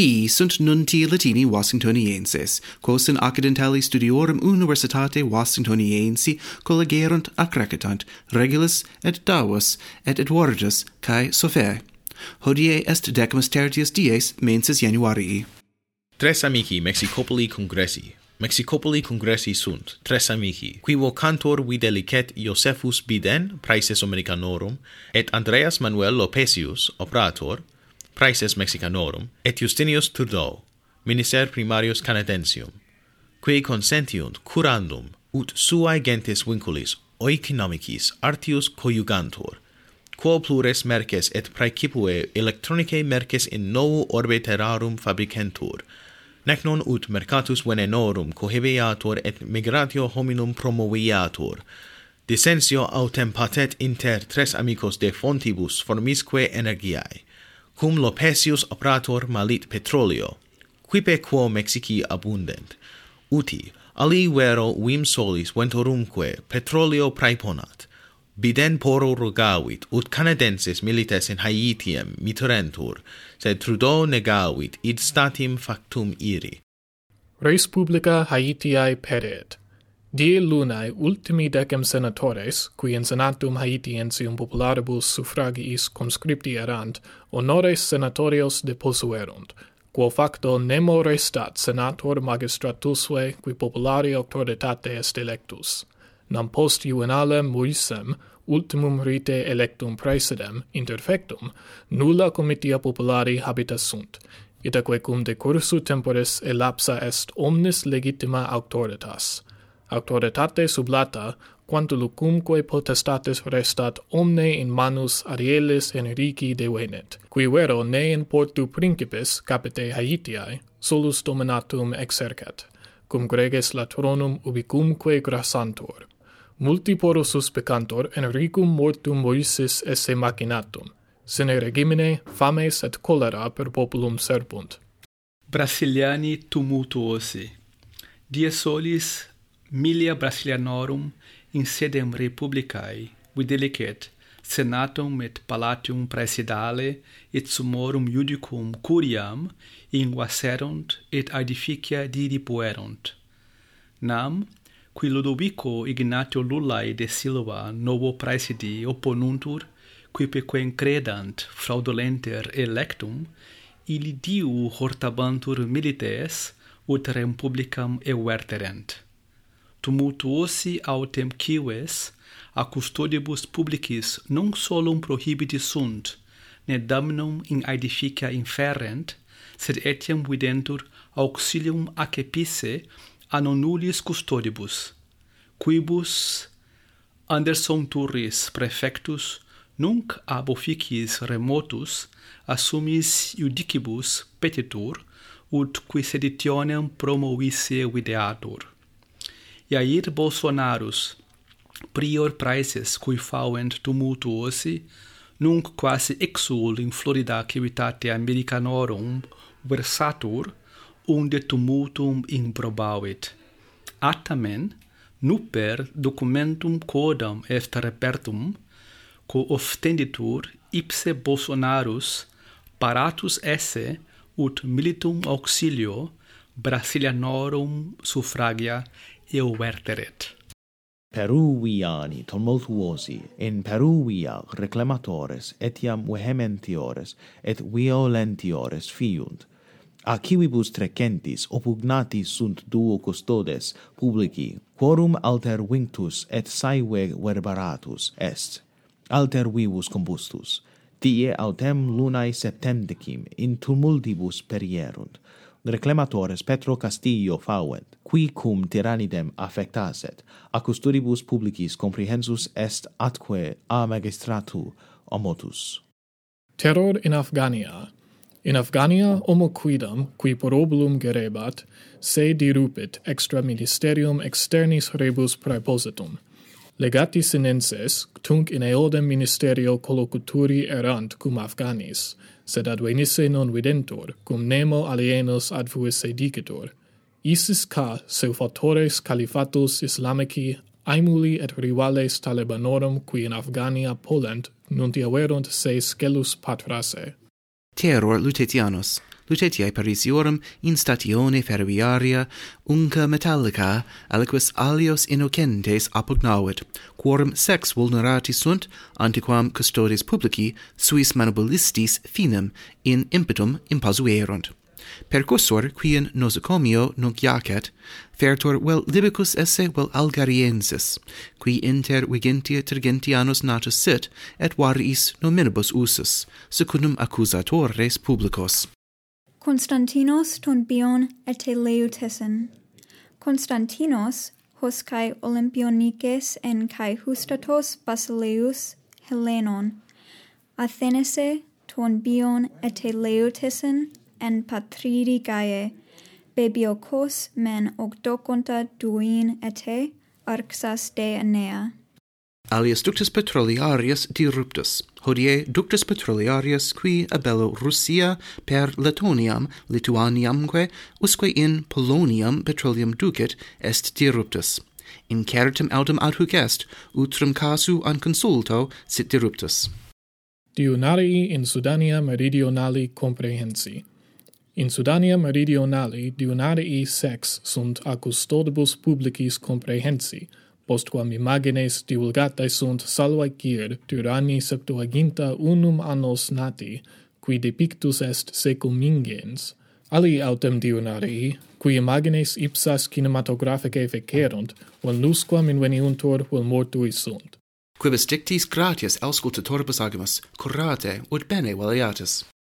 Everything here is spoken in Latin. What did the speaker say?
Hii sunt nunti Latini Washingtonienses, quos in accidentali studiorum Universitate Washingtoniensi collegerunt accrecitant Regulus et Davus et Edwardus cae Sophae. Hodie est decimus tertius dies mensis Januarii. Tres amici Mexicopoli congressi, Mexicopoli congressi sunt, tres amici, qui vocantor videlicet Josephus Biden, praeses Americanorum, et Andreas Manuel Lopesius, operator, Praeses Mexicanorum, et Justinius Turdo, minister primarius Canadensium, qui consentiunt curandum ut suae gentes vinculis oeconomicis artius coiugantur, quo plures merces et praecipue electronicae merces in novo orbe terrarum fabricentur, nec non ut mercatus venenorum cohebeatur et migratio hominum promoviatur, dissensio autem patet inter tres amicos de fontibus formisque energiae, cum Lopesius operator malit petrolio, quipe quo Mexici abundent, uti ali vero vim solis ventorumque petrolio praeponat, biden poro rogavit, ut canadenses milites in Haitiem miturentur, sed Trudeau negavit, id statim factum iri. Res publica Haitiae peret. Die lunae ultimi decem senatores, qui in senatum Haitiensium popularibus suffragiis conscripti erant, honores senatorios deposuerunt, quo facto nemo restat senator magistratusve qui populari auctoritate est electus. Nam post juvenalem muisem, ultimum rite electum praesedem, interfectum, nulla comitia populari habitas sunt, itaque cum decursu temporis elapsa est omnis legitima auctoritas, auctoritate sublata, quanto lucumque potestates restat omne in manus Arielis Henrici devenet, qui vero ne in portu principis capite Haitiae, solus dominatum exercat, cum greges latronum ubicumque grassantur. Multi poro suspicantor Henricum mortum Moisis esse machinatum, sine regimine fames et cholera per populum serpunt. Brasiliani tumultuosi. Die solis Milia Brasilianorum in sedem republicae, videlicet, senatum et palatium praesidale et sumorum judicum curiam inguaserunt et aedificia diripuerunt. Nam, qui Ludovico Ignatio Lullae de Silva novo praesidi opponuntur, quipequem credant fraudulenter electum, illi diu hortabantur milites ut rem publicam everterent tumultuosi autem cives, a custodibus publicis non solum prohibiti sunt, ne damnum in aedificia inferent, sed etiam videntur auxilium acepisse a nonnulis custodibus, quibus Anderson Turris prefectus nunc ab officis remotus assumis judicibus petitur ut qui seditionem promovisse videatur. Jair Bolsonaros, prior praeses cui fauent tumultuosi, nunc quasi exul in Florida civitate Americanorum versatur, unde tumultum improbavit. Atamen, nuper documentum codam est repertum, quo oftenditur ipse Bolsonarus paratus esse ut militum auxilio Brasilianorum suffragia iuverteret. Peruviani tumultuosi in Peruvia reclamatores etiam vehementiores et violentiores fiunt. A civibus trecentis oppugnati sunt duo custodes publici quorum alter vinctus et saewe verbaratus est. Alter vivus combustus. Tie autem lunae septembdecim in tumultibus perierunt reclamatores Petro Castillo fauet, qui cum tyrannidem affectaset, accusturibus publicis comprehensus est atque a magistratu omotus. Terror in Afghania In Afghania omoquidam, qui por obulum gerebat, se dirupit extra ministerium externis rebus praepositum, Legati sinenses, tunc in eodem ministerio collocuturi erant cum Afghanis, sed advenisse non videntur, cum nemo alienos adfuisse dicitur. Isis ca, seu fattores califatus islamici, aemuli et rivales talebanorum qui in Afghania polent, nunti averunt se scelus patrase. Terror Lutetianus Lutetiae Parisiorum in statione ferroviaria unca metallica aliquis alios innocentes appugnavit, quorum sex vulnerati sunt antiquam custodes publici suis manubilistis finem in impetum impasuerunt. Percussor quien nosocomio nunc jacet, fertor vel libicus esse vel algariensis, qui inter vigentia Tergentianos natus sit, et variis nominibus usus, secundum accusatores publicos. Constantinos ton bion et eteleutesin. Constantinos hos kai Olympionices en kai hustatos basileus Helenon. Athenese ton bion et eteleutesin en patridi gae. Bebiokos men octoconta duin ete arxas de Enea alias ductus petroliarius diruptus, hodie ductus petroliarius qui abello Russia per Letoniam, Lituaniamque, usque in Poloniam petroleum ducit, est diruptus. In certum autem adhuc est, utrum casu an consulto sit diruptus. Diunarii in Sudania meridionali comprehensi. In Sudania meridionali diunarii sex sunt a custodibus publicis comprehensi, postquam imagines divulgatae sunt salvae cir tyranni septuaginta unum annos nati, qui depictus est secum ingens, Ali autem diunarii, qui imagines ipsas cinematographicae fecerunt, vel nusquam inveniuntur vel mortui sunt. Quibus dictis gratias auscultatoribus agimus, curate, ut bene valiatis.